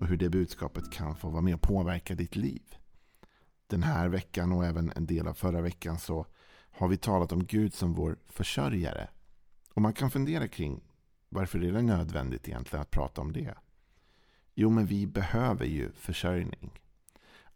och hur det budskapet kan få vara med och påverka ditt liv. Den här veckan och även en del av förra veckan så har vi talat om Gud som vår försörjare. Och man kan fundera kring varför är det nödvändigt egentligen att prata om det? Jo, men vi behöver ju försörjning.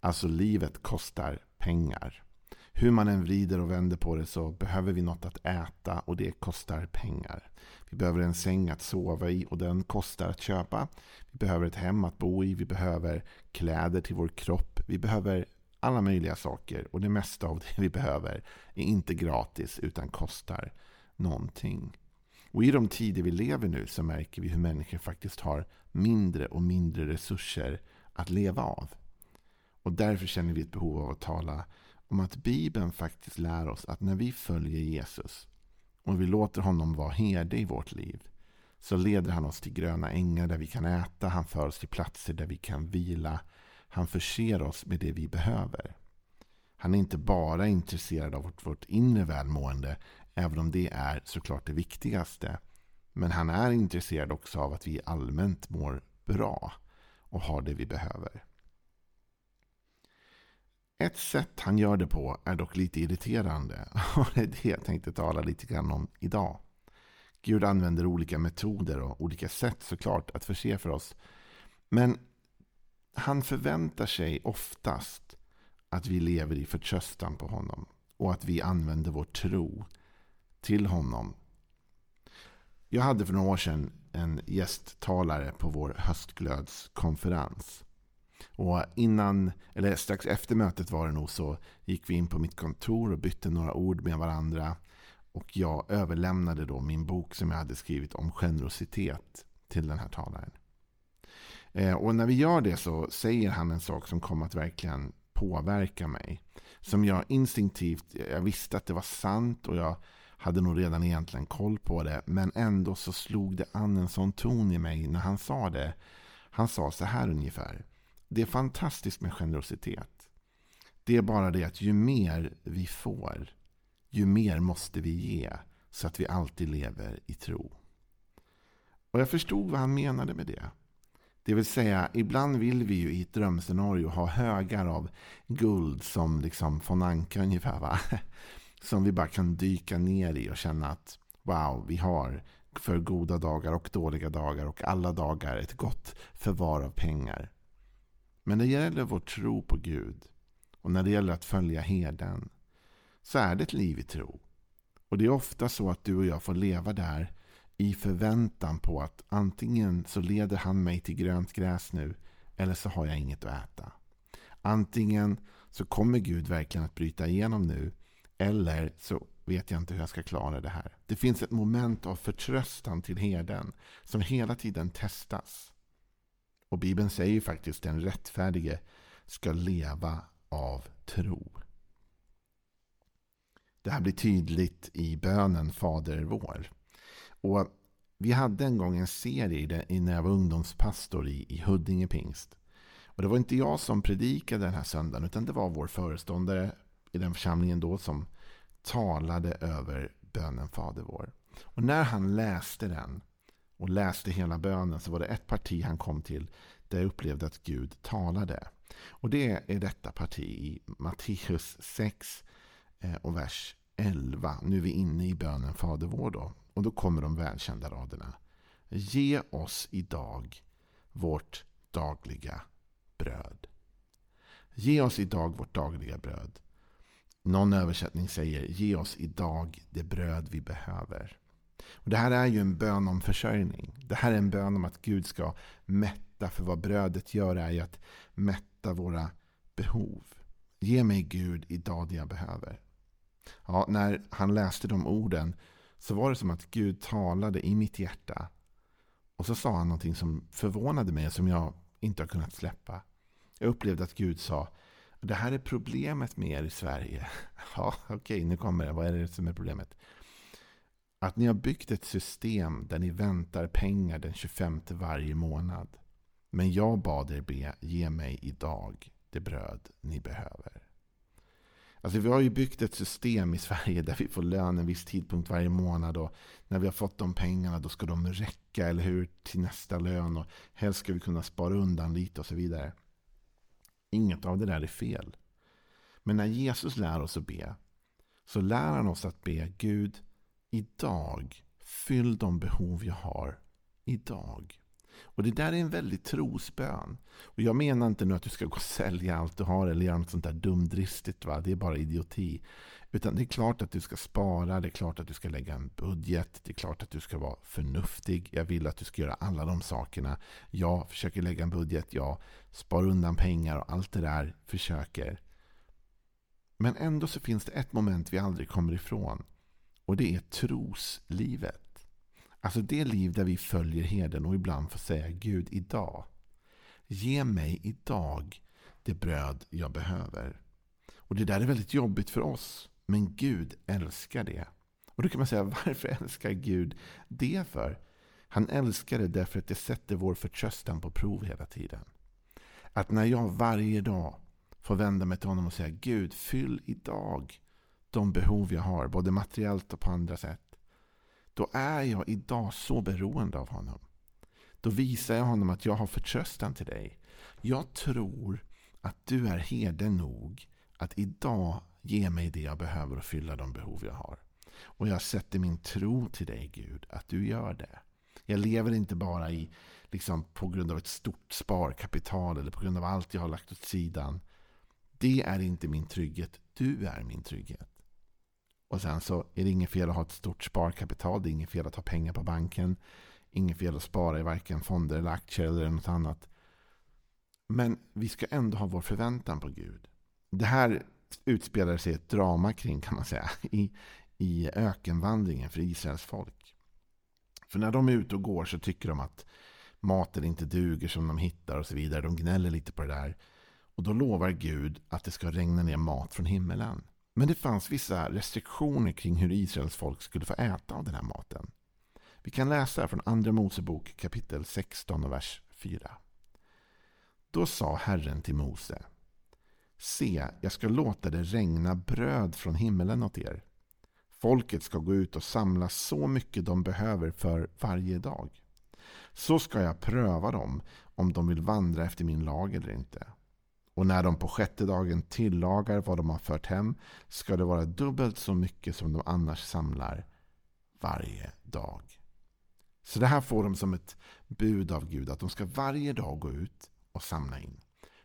Alltså livet kostar pengar. Hur man än vrider och vänder på det så behöver vi något att äta och det kostar pengar. Vi behöver en säng att sova i och den kostar att köpa. Vi behöver ett hem att bo i. Vi behöver kläder till vår kropp. Vi behöver alla möjliga saker och det mesta av det vi behöver är inte gratis utan kostar någonting. Och i de tider vi lever nu så märker vi hur människor faktiskt har mindre och mindre resurser att leva av. Och därför känner vi ett behov av att tala om att Bibeln faktiskt lär oss att när vi följer Jesus och vi låter honom vara herde i vårt liv så leder han oss till gröna ängar där vi kan äta. Han för oss till platser där vi kan vila. Han förser oss med det vi behöver. Han är inte bara intresserad av vårt, vårt inre välmående, även om det är såklart det viktigaste. Men han är intresserad också av att vi allmänt mår bra och har det vi behöver. Ett sätt han gör det på är dock lite irriterande. Och det är det jag tänkte tala lite grann om idag. Gud använder olika metoder och olika sätt såklart att förse för oss. Men han förväntar sig oftast att vi lever i förtröstan på honom. Och att vi använder vår tro till honom. Jag hade för några år sedan en gästtalare på vår höstglödskonferens. Och innan, eller strax efter mötet var det nog så, gick vi in på mitt kontor och bytte några ord med varandra. Och jag överlämnade då min bok som jag hade skrivit om generositet till den här talaren. Eh, och när vi gör det så säger han en sak som kom att verkligen påverka mig. Som jag instinktivt, jag visste att det var sant och jag hade nog redan egentligen koll på det. Men ändå så slog det an en sån ton i mig när han sa det. Han sa så här ungefär. Det är fantastiskt med generositet. Det är bara det att ju mer vi får, ju mer måste vi ge så att vi alltid lever i tro. Och jag förstod vad han menade med det. Det vill säga, ibland vill vi ju i ett drömscenario ha högar av guld som liksom von Anka ungefär. Va? Som vi bara kan dyka ner i och känna att wow, vi har för goda dagar och dåliga dagar och alla dagar ett gott förvar av pengar. Men när det gäller vår tro på Gud och när det gäller att följa herden så är det ett liv i tro. Och det är ofta så att du och jag får leva där i förväntan på att antingen så leder han mig till grönt gräs nu eller så har jag inget att äta. Antingen så kommer Gud verkligen att bryta igenom nu eller så vet jag inte hur jag ska klara det här. Det finns ett moment av förtröstan till herden som hela tiden testas. Och Bibeln säger faktiskt att den rättfärdige ska leva av tro. Det här blir tydligt i bönen Fader vår. Och vi hade en gång en serie när jag var ungdomspastor i, Huddinge pingst. Och det var inte jag som predikade den här söndagen utan det var vår föreståndare i den församlingen då som talade över bönen Fader vår. Och när han läste den och läste hela bönen så var det ett parti han kom till där jag upplevde att Gud talade. Och det är detta parti i Matteus 6 eh, och vers 11. Nu är vi inne i bönen Fader vår då. Och då kommer de välkända raderna. Ge oss idag vårt dagliga bröd. Ge oss idag vårt dagliga bröd. Någon översättning säger ge oss idag det bröd vi behöver. Och Det här är ju en bön om försörjning. Det här är en bön om att Gud ska mätta. För vad brödet gör är ju att mätta våra behov. Ge mig Gud idag det jag behöver. Ja, när han läste de orden så var det som att Gud talade i mitt hjärta. Och så sa han någonting som förvånade mig som jag inte har kunnat släppa. Jag upplevde att Gud sa det här är problemet med er i Sverige. Ja, okej, okay, nu kommer det. Vad är det som är problemet? Att ni har byggt ett system där ni väntar pengar den 25 varje månad. Men jag bad er be, ge mig idag det bröd ni behöver. Alltså vi har ju byggt ett system i Sverige där vi får lön en viss tidpunkt varje månad. Och när vi har fått de pengarna då ska de räcka, eller hur, till nästa lön. Och helst ska vi kunna spara undan lite och så vidare. Inget av det där är fel. Men när Jesus lär oss att be så lär han oss att be Gud, idag, fyll de behov jag har idag. Och det där är en väldigt trosbön. Och jag menar inte nu att du ska gå och sälja allt du har eller göra något sånt där dumdristigt. Va? Det är bara idioti. Utan det är klart att du ska spara, det är klart att du ska lägga en budget, det är klart att du ska vara förnuftig. Jag vill att du ska göra alla de sakerna. Jag försöker lägga en budget, jag sparar undan pengar och allt det där försöker. Men ändå så finns det ett moment vi aldrig kommer ifrån. Och det är troslivet. Alltså det liv där vi följer herden och ibland får säga Gud idag. Ge mig idag det bröd jag behöver. Och det där är väldigt jobbigt för oss. Men Gud älskar det. Och då kan man säga, varför älskar Gud det för? Han älskar det därför att det sätter vår förtröstan på prov hela tiden. Att när jag varje dag får vända mig till honom och säga Gud, fyll idag de behov jag har, både materiellt och på andra sätt. Då är jag idag så beroende av honom. Då visar jag honom att jag har förtröstan till dig. Jag tror att du är herde nog att idag ge mig det jag behöver och fylla de behov jag har. Och jag sätter min tro till dig Gud, att du gör det. Jag lever inte bara i, liksom, på grund av ett stort sparkapital eller på grund av allt jag har lagt åt sidan. Det är inte min trygghet. Du är min trygghet. Och sen så är det inget fel att ha ett stort sparkapital. Det är inget fel att ha pengar på banken. Inget fel att spara i varken fonder eller aktier eller något annat. Men vi ska ändå ha vår förväntan på Gud. Det här utspelar sig ett drama kring kan man säga. I, i ökenvandringen för Israels folk. För när de är ute och går så tycker de att maten inte duger som de hittar och så vidare. De gnäller lite på det där. Och då lovar Gud att det ska regna ner mat från himmelen. Men det fanns vissa restriktioner kring hur Israels folk skulle få äta av den här maten. Vi kan läsa från Andra Mosebok kapitel 16 och vers 4. Då sa Herren till Mose. Se, jag ska låta det regna bröd från himmelen åt er. Folket ska gå ut och samla så mycket de behöver för varje dag. Så ska jag pröva dem om de vill vandra efter min lag eller inte. Och när de på sjätte dagen tillagar vad de har fört hem ska det vara dubbelt så mycket som de annars samlar varje dag. Så det här får de som ett bud av Gud att de ska varje dag gå ut och samla in.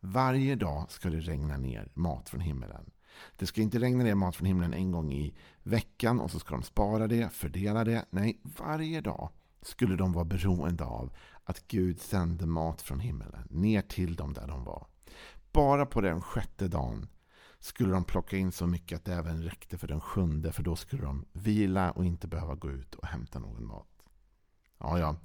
Varje dag ska det regna ner mat från himlen. Det ska inte regna ner mat från himlen en gång i veckan och så ska de spara det, fördela det. Nej, varje dag skulle de vara beroende av att Gud sände mat från himlen ner till dem där de var. Bara på den sjätte dagen skulle de plocka in så mycket att det även räckte för den sjunde för då skulle de vila och inte behöva gå ut och hämta någon mat. Ja, ja.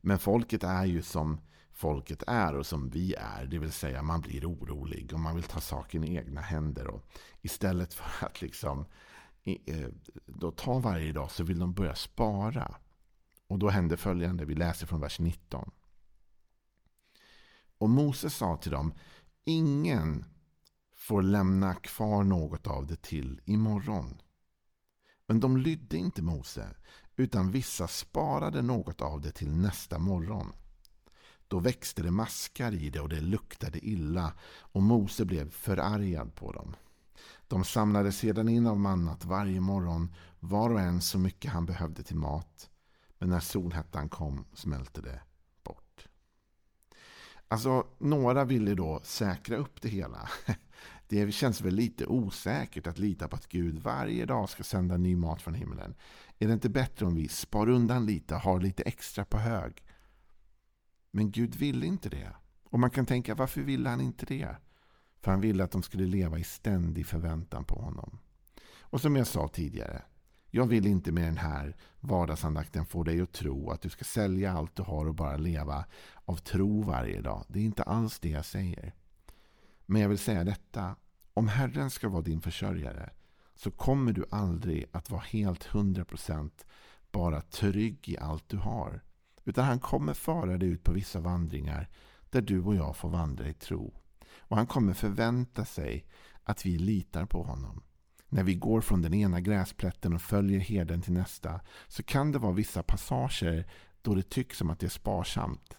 Men folket är ju som folket är och som vi är. Det vill säga man blir orolig och man vill ta saken i egna händer. Och istället för att liksom eh, då ta varje dag så vill de börja spara. Och då hände följande, vi läser från vers 19. Och Moses sa till dem, ingen får lämna kvar något av det till imorgon. Men de lydde inte Mose, utan vissa sparade något av det till nästa morgon. Då växte det maskar i det och det luktade illa och Mose blev förargad på dem. De samlade sedan in av mannat varje morgon var och en så mycket han behövde till mat. Men när solhettan kom smälte det. Alltså, några ville då säkra upp det hela. Det känns väl lite osäkert att lita på att Gud varje dag ska sända ny mat från himlen. Är det inte bättre om vi spar undan lite och har lite extra på hög? Men Gud ville inte det. Och man kan tänka, varför ville han inte det? För han ville att de skulle leva i ständig förväntan på honom. Och som jag sa tidigare, jag vill inte med den här vardagsandakten få dig att tro att du ska sälja allt du har och bara leva av tro varje dag. Det är inte alls det jag säger. Men jag vill säga detta. Om Herren ska vara din försörjare så kommer du aldrig att vara helt 100% bara trygg i allt du har. Utan han kommer föra dig ut på vissa vandringar där du och jag får vandra i tro. Och han kommer förvänta sig att vi litar på honom. När vi går från den ena gräsplätten och följer herden till nästa så kan det vara vissa passager då det tycks som att det är sparsamt.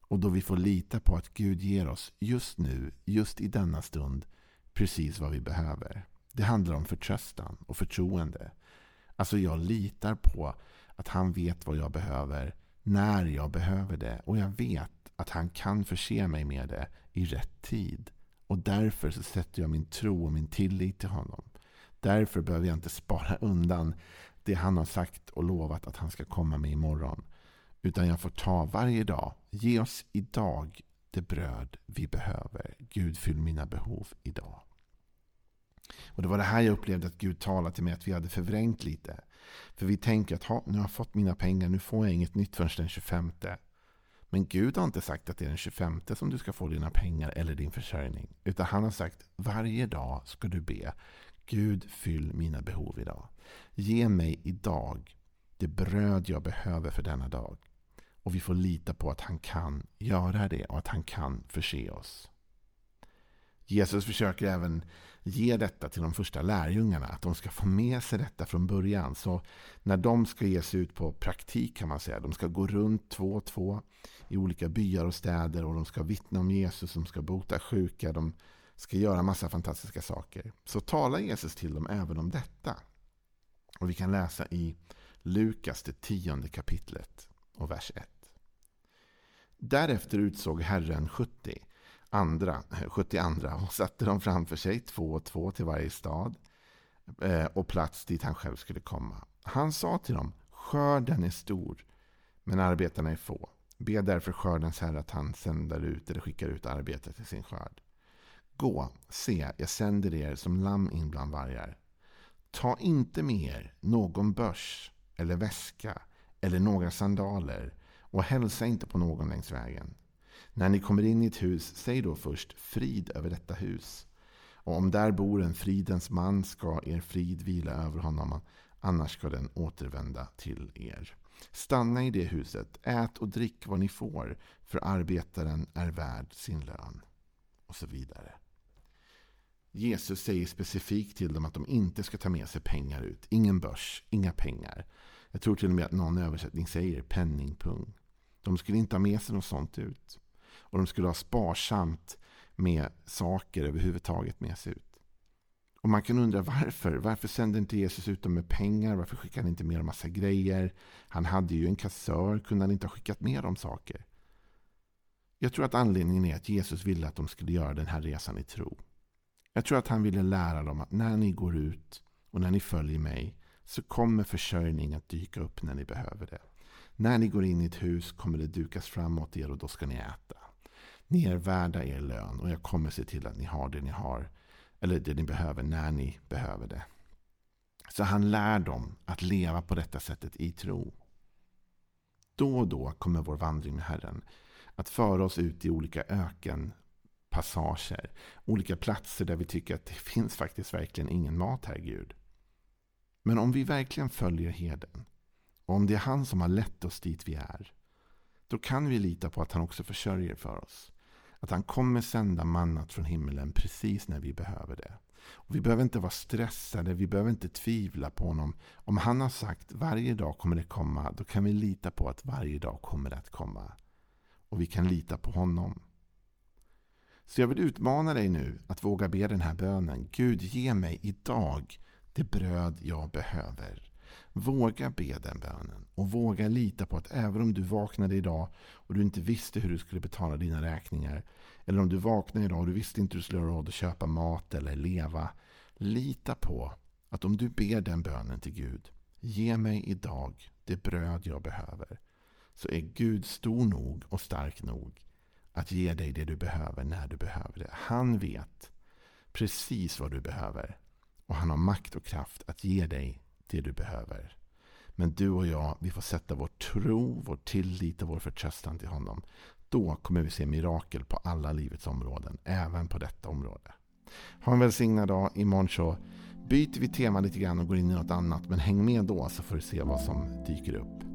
Och då vi får lita på att Gud ger oss just nu, just i denna stund, precis vad vi behöver. Det handlar om förtröstan och förtroende. Alltså jag litar på att han vet vad jag behöver när jag behöver det. Och jag vet att han kan förse mig med det i rätt tid. Och därför så sätter jag min tro och min tillit till honom. Därför behöver jag inte spara undan det han har sagt och lovat att han ska komma med imorgon. Utan jag får ta varje dag. Ge oss idag det bröd vi behöver. Gud, fyll mina behov idag. Och Det var det här jag upplevde att Gud talade till mig att vi hade förvrängt lite. För vi tänker att nu har jag fått mina pengar, nu får jag inget nytt förrän den 25. Men Gud har inte sagt att det är den 25 som du ska få dina pengar eller din försörjning. Utan han har sagt varje dag ska du be. Gud fyll mina behov idag. Ge mig idag det bröd jag behöver för denna dag. Och vi får lita på att han kan göra det och att han kan förse oss. Jesus försöker även ge detta till de första lärjungarna. Att de ska få med sig detta från början. Så när de ska ge sig ut på praktik kan man säga. De ska gå runt två och två i olika byar och städer. Och de ska vittna om Jesus. De ska bota sjuka. De ska göra massa fantastiska saker. Så talar Jesus till dem även om detta. Och vi kan läsa i Lukas det tionde kapitlet och vers 1. Därefter utsåg Herren 70 andra, 72 och satte dem framför sig, två och två till varje stad eh, och plats dit han själv skulle komma. Han sa till dem, skörden är stor, men arbetarna är få. Be därför skördens herre att han sänder ut eller skickar ut arbetare till sin skörd. Gå, se, jag sänder er som lamm in bland vargar. Ta inte med er någon börs eller väska eller några sandaler och hälsa inte på någon längs vägen. När ni kommer in i ett hus, säg då först frid över detta hus. Och om där bor en fridens man ska er frid vila över honom, annars ska den återvända till er. Stanna i det huset, ät och drick vad ni får, för arbetaren är värd sin lön. Och så vidare. Jesus säger specifikt till dem att de inte ska ta med sig pengar ut. Ingen börs, inga pengar. Jag tror till och med att någon översättning säger penningpung. De skulle inte ha med sig något sånt ut. Och de skulle ha sparsamt med saker överhuvudtaget med sig ut. Och man kan undra varför. Varför sände inte Jesus ut dem med pengar? Varför skickade han inte med dem massa grejer? Han hade ju en kassör. Kunde han inte ha skickat med dem saker? Jag tror att anledningen är att Jesus ville att de skulle göra den här resan i tro. Jag tror att han ville lära dem att när ni går ut och när ni följer mig så kommer försörjning att dyka upp när ni behöver det. När ni går in i ett hus kommer det dukas framåt er och då ska ni äta. Ni är värda er lön och jag kommer se till att ni har det ni har. Eller det ni behöver när ni behöver det. Så han lär dem att leva på detta sättet i tro. Då och då kommer vår vandring med Herren att föra oss ut i olika öken Passager, Olika platser där vi tycker att det finns faktiskt verkligen ingen mat här Gud. Men om vi verkligen följer herden och om det är han som har lett oss dit vi är. Då kan vi lita på att han också försörjer för oss. Att han kommer sända mannat från himlen precis när vi behöver det. Och vi behöver inte vara stressade, vi behöver inte tvivla på honom. Om han har sagt varje dag kommer det komma, då kan vi lita på att varje dag kommer det att komma. Och vi kan lita på honom. Så jag vill utmana dig nu att våga be den här bönen. Gud, ge mig idag det bröd jag behöver. Våga be den bönen och våga lita på att även om du vaknade idag och du inte visste hur du skulle betala dina räkningar. Eller om du vaknade idag och du visste inte hur du skulle ha råd att köpa mat eller leva. Lita på att om du ber den bönen till Gud. Ge mig idag det bröd jag behöver. Så är Gud stor nog och stark nog att ge dig det du behöver när du behöver det. Han vet precis vad du behöver. Och han har makt och kraft att ge dig det du behöver. Men du och jag, vi får sätta vår tro, vår tillit och vår förtröstan till honom. Då kommer vi se mirakel på alla livets områden, även på detta område. Ha en välsignad dag. Imorgon så byter vi tema lite grann och går in i något annat. Men häng med då så får du se vad som dyker upp.